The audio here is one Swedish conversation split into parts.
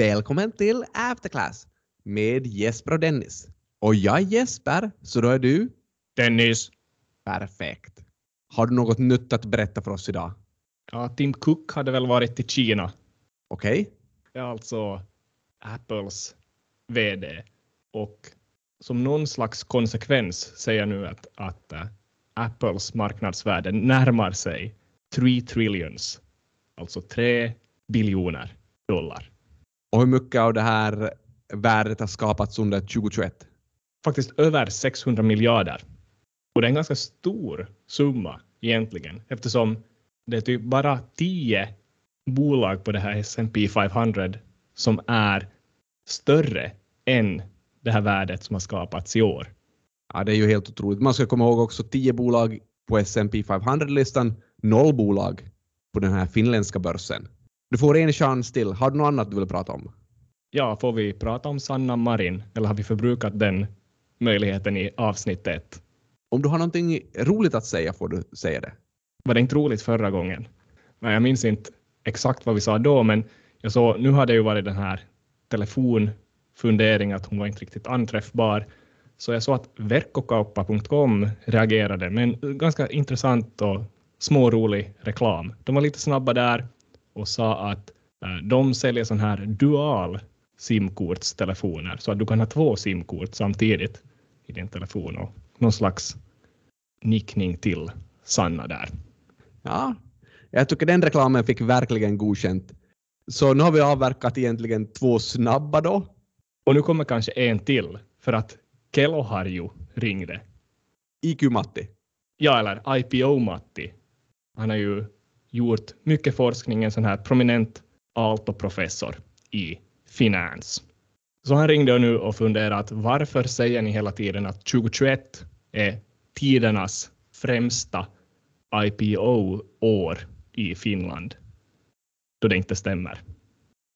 Välkommen till Afterclass med Jesper och Dennis. Och jag är Jesper, så då är du? Dennis. Perfekt. Har du något nytt att berätta för oss idag? Ja, Tim Cook hade väl varit i Kina. Okej? Okay. Ja, alltså Apples VD. Och som någon slags konsekvens säger nu att, att uh, Apples marknadsvärde närmar sig 3 trillions, alltså 3 biljoner dollar. Och hur mycket av det här värdet har skapats under 2021? Faktiskt över 600 miljarder. Och det är en ganska stor summa egentligen eftersom det är typ bara 10 bolag på det här S&P 500 som är större än det här värdet som har skapats i år. Ja, det är ju helt otroligt. Man ska komma ihåg också 10 bolag på S&P 500-listan, noll bolag på den här finländska börsen. Du får en chans till. Har du något annat du vill prata om? Ja, får vi prata om Sanna Marin eller har vi förbrukat den möjligheten i avsnitt ett? Om du har någonting roligt att säga får du säga det. Var det inte roligt förra gången? Nej, jag minns inte exakt vad vi sa då, men jag såg, nu har det ju varit den här telefonfundering att hon var inte riktigt anträffbar. Så jag såg att verkkokauppa.com reagerade med en ganska intressant och smårolig reklam. De var lite snabba där och sa att äh, de säljer sån här dual simkortstelefoner så att du kan ha två simkort samtidigt i din telefon och någon slags nickning till Sanna där. Ja, jag tycker den reklamen fick verkligen godkänt. Så nu har vi avverkat egentligen två snabba då. Och nu kommer kanske en till, för att Keloharju ringde. IQ-Matti? Ja, eller IPO-Matti. Han har ju gjort mycket forskning, en sån här prominent Aalto-professor i finans. Så han ringde nu och funderade att varför säger ni hela tiden att 2021 är tidernas främsta IPO-år i Finland, då det inte stämmer.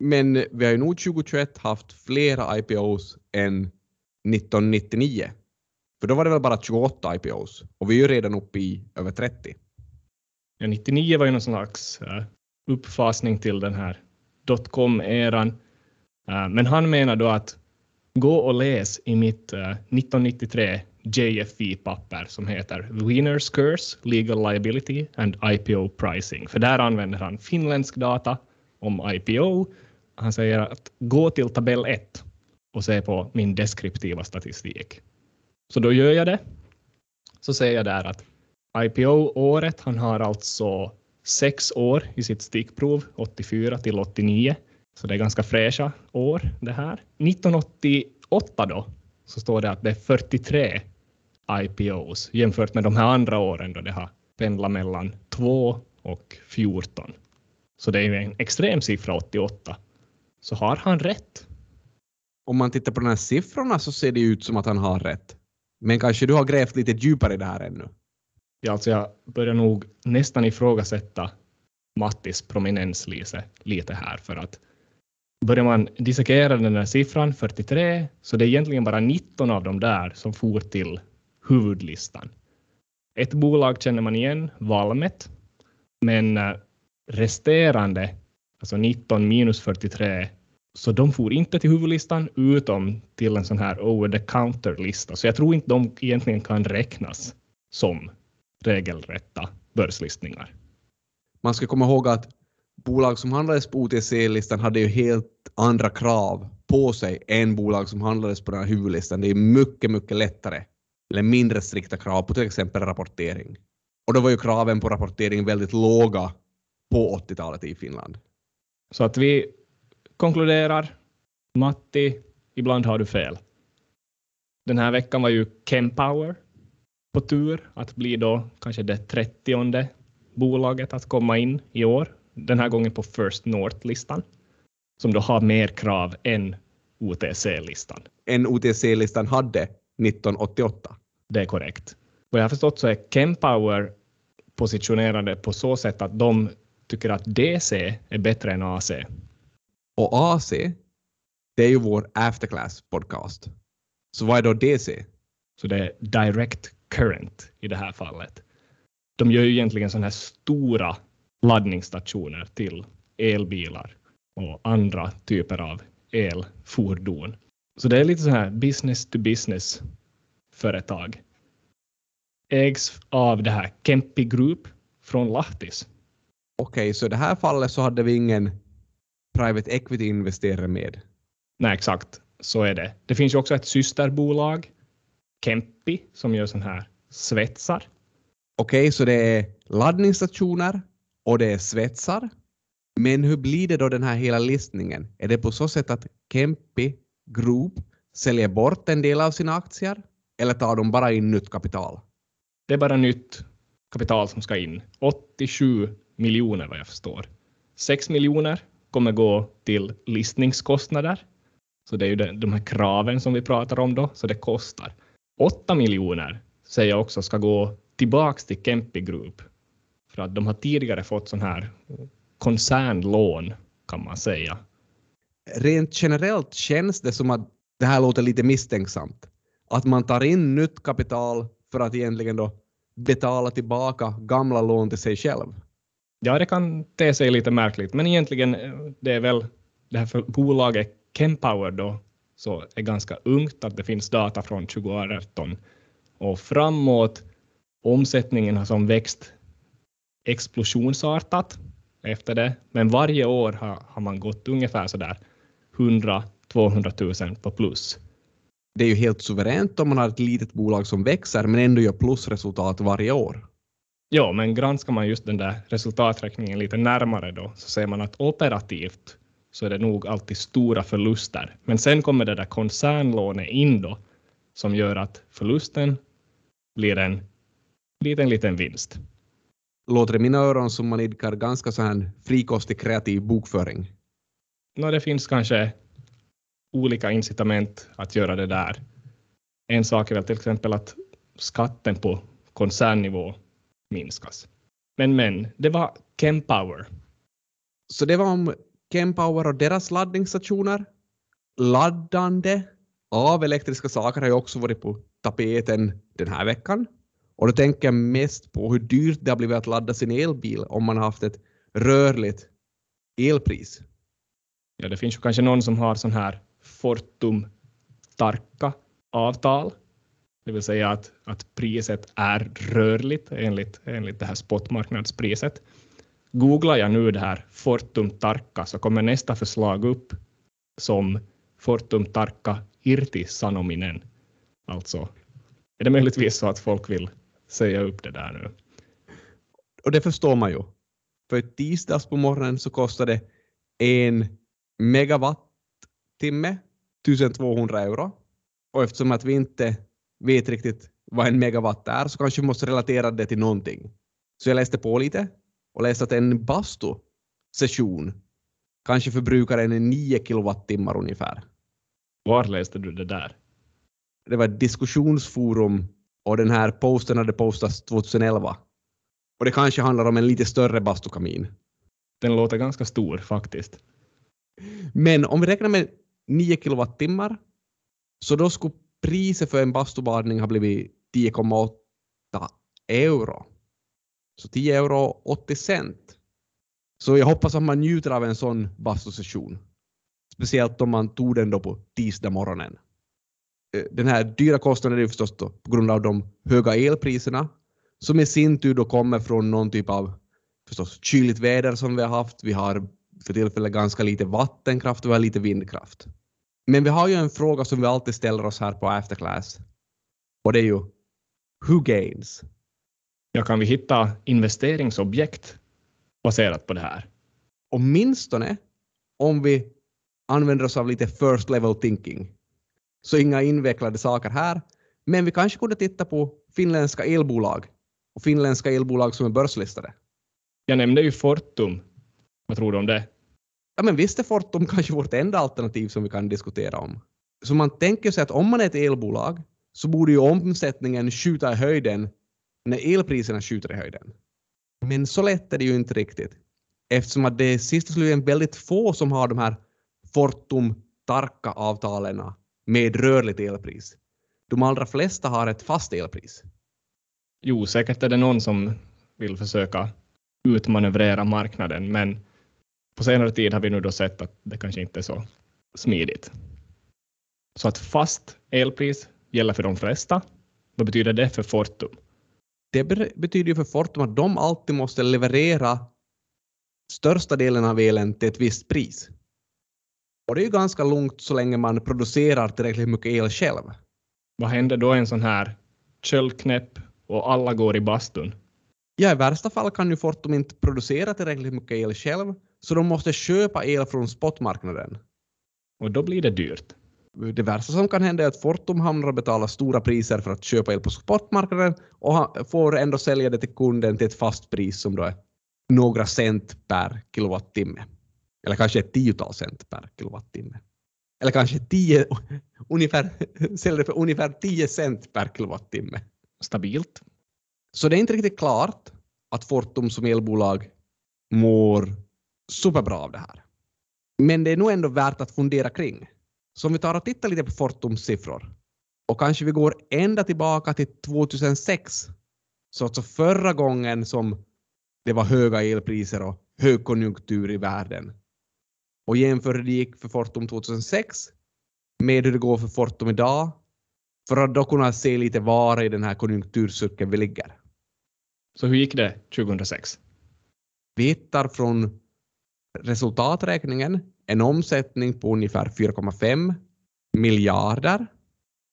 Men vi har ju nog 2021 haft flera IPOs än 1999. För då var det väl bara 28 IPOs och vi är ju redan uppe i över 30. Ja, 99 var ju någon slags eh, uppfasning till den här dotcom-eran. Eh, men han menar då att gå och läs i mitt eh, 1993 JFI-papper som heter The Winners Curse, Legal Liability and IPO Pricing. För där använder han finländsk data om IPO. Han säger att gå till tabell 1 och se på min deskriptiva statistik. Så då gör jag det. Så säger jag där att IPO-året, han har alltså sex år i sitt stickprov, 84 till 89. Så det är ganska fräscha år det här. 1988 då, så står det att det är 43 IPOs jämfört med de här andra åren då det har pendlat mellan 2 och 14. Så det är ju en extrem siffra 88. Så har han rätt? Om man tittar på de här siffrorna så ser det ut som att han har rätt. Men kanske du har grävt lite djupare i det här ännu? Ja, alltså jag börjar nog nästan ifrågasätta Mattis prominens lite, lite här för att börjar man dissekera den där siffran 43 så det är egentligen bara 19 av dem där som for till huvudlistan. Ett bolag känner man igen, Valmet, men eh, resterande, alltså 19 minus 43, så de får inte till huvudlistan utom till en sån här over the counter-lista. Så jag tror inte de egentligen kan räknas som regelrätta börslistningar. Man ska komma ihåg att bolag som handlades på OTC-listan hade ju helt andra krav på sig än bolag som handlades på den här huvudlistan. Det är mycket, mycket lättare eller mindre strikta krav på till exempel rapportering. Och då var ju kraven på rapportering väldigt låga på 80-talet i Finland. Så att vi konkluderar, Matti, ibland har du fel. Den här veckan var ju Kempower på tur att bli då kanske det trettionde bolaget att komma in i år. Den här gången på First North-listan som då har mer krav än OTC-listan. Än OTC-listan hade 1988. Det är korrekt. Vad jag har förstått så är Kempower positionerade på så sätt att de tycker att DC är bättre än AC. Och AC, det är ju vår afterclass podcast. Så vad är då DC? Så det är direct current i det här fallet. De gör ju egentligen sådana här stora laddningsstationer till elbilar och andra typer av elfordon. Så det är lite så här business to business företag. Ägs av det här Kempi Group från Lahtis. Okej, så i det här fallet så hade vi ingen private equity-investerare med. Nej, exakt. Så är det. Det finns ju också ett systerbolag, Kempi, som gör sån här svetsar. Okej, så det är laddningsstationer och det är svetsar. Men hur blir det då den här hela listningen? Är det på så sätt att Kempi Group säljer bort en del av sina aktier? Eller tar de bara in nytt kapital? Det är bara nytt kapital som ska in. 87 miljoner vad jag förstår. 6 miljoner kommer gå till listningskostnader. Så det är ju de, de här kraven som vi pratar om då, så det kostar. 8 miljoner säger jag också ska gå tillbaks till Kempi Group. För att de har tidigare fått sån här koncernlån kan man säga. Rent generellt känns det som att det här låter lite misstänksamt. Att man tar in nytt kapital för att egentligen då betala tillbaka gamla lån till sig själv. Ja, det kan te sig lite märkligt, men egentligen eh, det är väl det här för bolaget Kempower då så är ganska ungt, att det finns data från 2018 och framåt. Omsättningen har som växt explosionsartat efter det, men varje år har, har man gått ungefär så där 100-200 000 på plus. Det är ju helt suveränt om man har ett litet bolag som växer men ändå gör plusresultat varje år. Ja, men granskar man just den där resultaträkningen lite närmare då så ser man att operativt så är det nog alltid stora förluster. Men sen kommer det där koncernlånet in då som gör att förlusten blir en liten, liten vinst. Låter det i mina öron som man idkar ganska så här frikostig kreativ bokföring? No, det finns kanske olika incitament att göra det där. En sak är väl till exempel att skatten på koncernnivå minskas. Men men, det var Kempower. Så det var om Kempower och deras laddningsstationer. Laddande av elektriska saker har ju också varit på tapeten den här veckan. Och då tänker jag mest på hur dyrt det har blivit att ladda sin elbil om man har haft ett rörligt elpris. Ja, det finns ju kanske någon som har sån här Fortum Tarka avtal, det vill säga att, att priset är rörligt enligt, enligt det här spotmarknadspriset. Googlar jag nu det här Fortum Tarka så kommer nästa förslag upp som Fortum Tarka Irti Sanominen. Alltså, är det möjligtvis så att folk vill säga upp det där nu? Och det förstår man ju. För tisdags på morgonen så kostade en megawattimme 1200 euro. Och eftersom att vi inte vet riktigt vad en megawatt är så kanske vi måste relatera det till någonting. Så jag läste på lite och läste att en bastu-session kanske förbrukar en 9 kilowattimmar ungefär. Var läste du det där? Det var ett diskussionsforum och den här posten hade postats 2011. Och det kanske handlar om en lite större bastukamin. Den låter ganska stor faktiskt. Men om vi räknar med 9 kilowattimmar så då skulle priset för en bastubadning ha blivit 10,8 euro. Så 10 euro 80 cent. Så jag hoppas att man njuter av en sån bastusession. Speciellt om man tog den då på tisdag morgonen. Eh, den här dyra kostnaden är förstås då på grund av de höga elpriserna som i sin tur då kommer från någon typ av förstås kyligt väder som vi har haft. Vi har för tillfället ganska lite vattenkraft och vi har lite vindkraft. Men vi har ju en fråga som vi alltid ställer oss här på Afterclass. Och det är ju Who gains? Ja, kan vi hitta investeringsobjekt baserat på det här? Åtminstone om vi använder oss av lite first level thinking. Så inga invecklade saker här. Men vi kanske kunde titta på finländska elbolag och finländska elbolag som är börslistade. Jag nämnde ju Fortum. Vad tror du om det? Ja, men visst är Fortum kanske vårt enda alternativ som vi kan diskutera om. Så man tänker sig att om man är ett elbolag så borde ju omsättningen skjuta i höjden när elpriserna skjuter i höjden. Men så lätt är det ju inte riktigt. Eftersom att det är sist och slutligen väldigt få som har de här Fortum Tarka-avtalen med rörligt elpris. De allra flesta har ett fast elpris. Jo, säkert är det någon som vill försöka utmanövrera marknaden, men på senare tid har vi nu då sett att det kanske inte är så smidigt. Så att fast elpris gäller för de flesta. Vad betyder det för Fortum? Det betyder ju för Fortum att de alltid måste leverera största delen av elen till ett visst pris. Och det är ju ganska lugnt så länge man producerar tillräckligt mycket el själv. Vad händer då en sån här köldknäpp och alla går i bastun? Ja, i värsta fall kan ju Fortum inte producera tillräckligt mycket el själv, så de måste köpa el från spotmarknaden. Och då blir det dyrt. Det värsta som kan hända är att Fortum hamnar och betalar stora priser för att köpa el på spotmarknaden och får ändå sälja det till kunden till ett fast pris som då är några cent per kilowattimme. Eller kanske ett tiotal cent per kilowattimme. Eller kanske tio, ungefär, säljer det för ungefär 10 cent per kilowattimme. Stabilt. Så det är inte riktigt klart att Fortum som elbolag mår superbra av det här. Men det är nog ändå värt att fundera kring. Så om vi tar och tittar lite på Fortums siffror och kanske vi går ända tillbaka till 2006, så alltså förra gången som det var höga elpriser och högkonjunktur i världen och jämför hur det gick för Fortum 2006 med hur det går för Fortum idag för att då kunna se lite var i den här konjunkturcirkeln vi ligger. Så hur gick det 2006? Vi hittar från resultaträkningen en omsättning på ungefär 4,5 miljarder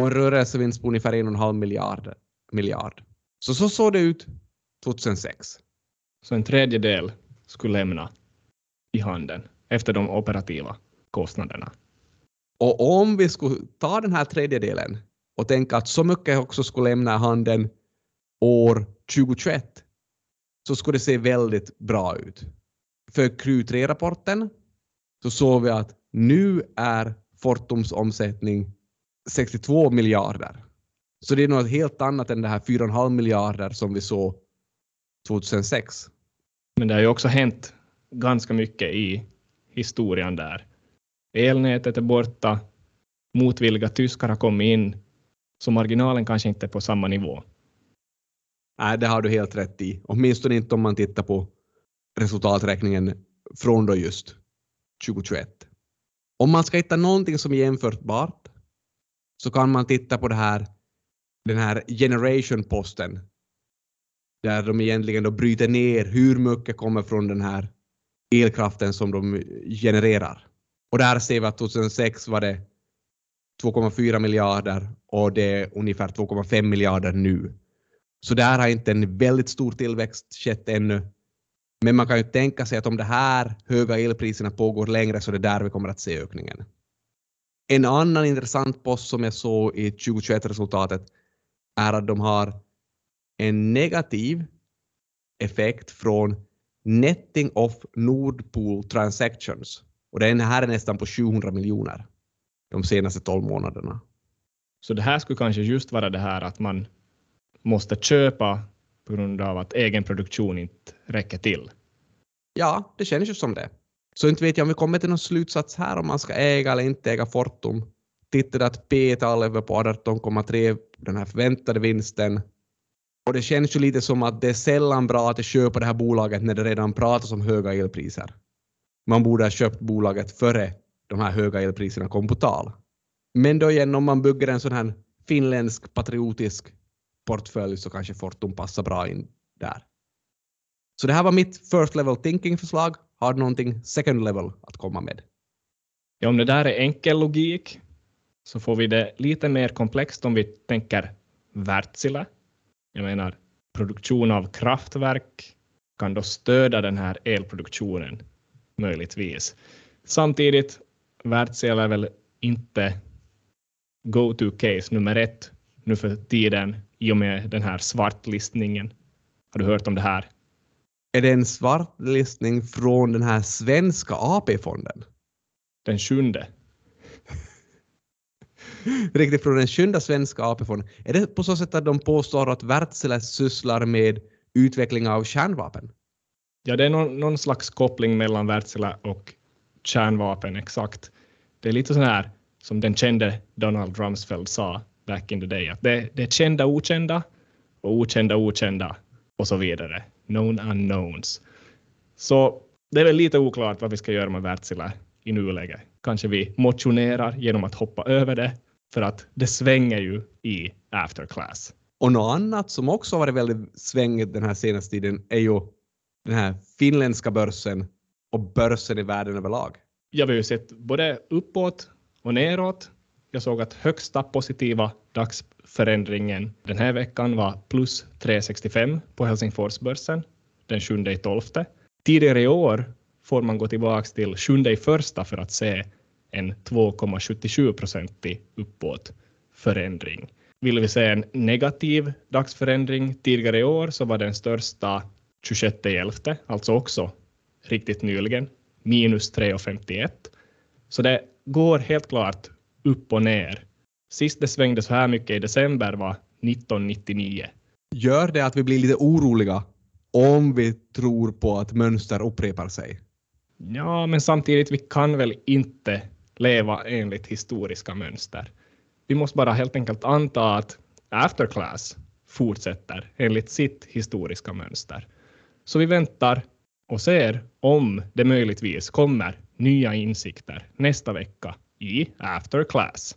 och en rörelsevinst på ungefär 1,5 miljard. miljard. Så så såg det ut 2006. Så en tredjedel skulle lämna i handen efter de operativa kostnaderna. Och om vi skulle ta den här tredjedelen och tänka att så mycket också skulle lämna i handen år 2021 så skulle det se väldigt bra ut. För Q3-rapporten så såg vi att nu är Fortums omsättning 62 miljarder. Så det är något helt annat än det här 4,5 miljarder som vi såg 2006. Men det har ju också hänt ganska mycket i historien där. Elnätet är borta, motvilliga tyskar har kommit in, så marginalen kanske inte är på samma nivå. Nej, det har du helt rätt i. Åtminstone inte om man tittar på resultaträkningen från då just 2021. Om man ska hitta någonting som är jämförbart så kan man titta på det här, den här generation-posten där de egentligen då bryter ner hur mycket kommer från den här elkraften som de genererar. Och där ser vi att 2006 var det 2,4 miljarder och det är ungefär 2,5 miljarder nu. Så där har inte en väldigt stor tillväxt skett ännu. Men man kan ju tänka sig att om de här höga elpriserna pågår längre så är det där vi kommer att se ökningen. En annan intressant post som jag såg i 2021-resultatet är att de har en negativ effekt från netting of Nordpool transactions. Och den här är nästan på 700 miljoner de senaste 12 månaderna. Så det här skulle kanske just vara det här att man måste köpa på grund av att egen produktion inte räcker till? Ja, det känns ju som det. Så inte vet jag om vi kommer till någon slutsats här om man ska äga eller inte äga Fortum. Tittade att P-talet var på 18,3, den här förväntade vinsten. Och det känns ju lite som att det är sällan bra att köpa det här bolaget när det redan pratas om höga elpriser. Man borde ha köpt bolaget före de här höga elpriserna kom på tal. Men då igen, om man bygger en sån här finländsk patriotisk portfölj så kanske Fortum passar bra in där. Så det här var mitt first level thinking-förslag. Har du någonting second level att komma med? Ja, om det där är enkel logik så får vi det lite mer komplext om vi tänker Wärtsilä. Jag menar, produktion av kraftverk kan då stödja den här elproduktionen möjligtvis. Samtidigt, Wärtsilä är väl inte go-to-case nummer ett nu för tiden i och med den här svartlistningen. Har du hört om det här? Är det en svartlistning från den här svenska AP-fonden? Den sjunde. Riktigt från den sjunde svenska AP-fonden. Är det på så sätt att de påstår att Wärtsilä sysslar med utveckling av kärnvapen? Ja, det är någon, någon slags koppling mellan Wärtsilä och kärnvapen, exakt. Det är lite så här som den kände Donald Rumsfeld sa back in the day. Att det, det är kända okända och okända okända och så vidare. Known unknowns. Så det är väl lite oklart vad vi ska göra med Wärtsilä i nuläget. kanske vi motionerar genom att hoppa över det, för att det svänger ju i after class. Och något annat som också varit väldigt svängigt den här senaste tiden är ju den här finländska börsen och börsen i världen överlag. Jag har ju sett både uppåt och neråt. Jag såg att högsta positiva dagsförändringen den här veckan var plus 3,65 på Helsingforsbörsen den 7 12. Tidigare i år får man gå tillbaka till 7 första för att se en 2,77 procentig uppåt förändring. Vill vi se en negativ dagsförändring tidigare i år så var den största 26.11, alltså också riktigt nyligen, minus 3,51. Så det går helt klart upp och ner. Sist det svängde så här mycket i december var 1999. Gör det att vi blir lite oroliga om vi tror på att mönster upprepar sig? Ja, men samtidigt, vi kan väl inte leva enligt historiska mönster. Vi måste bara helt enkelt anta att afterclass fortsätter enligt sitt historiska mönster. Så vi väntar och ser om det möjligtvis kommer nya insikter nästa vecka i after class.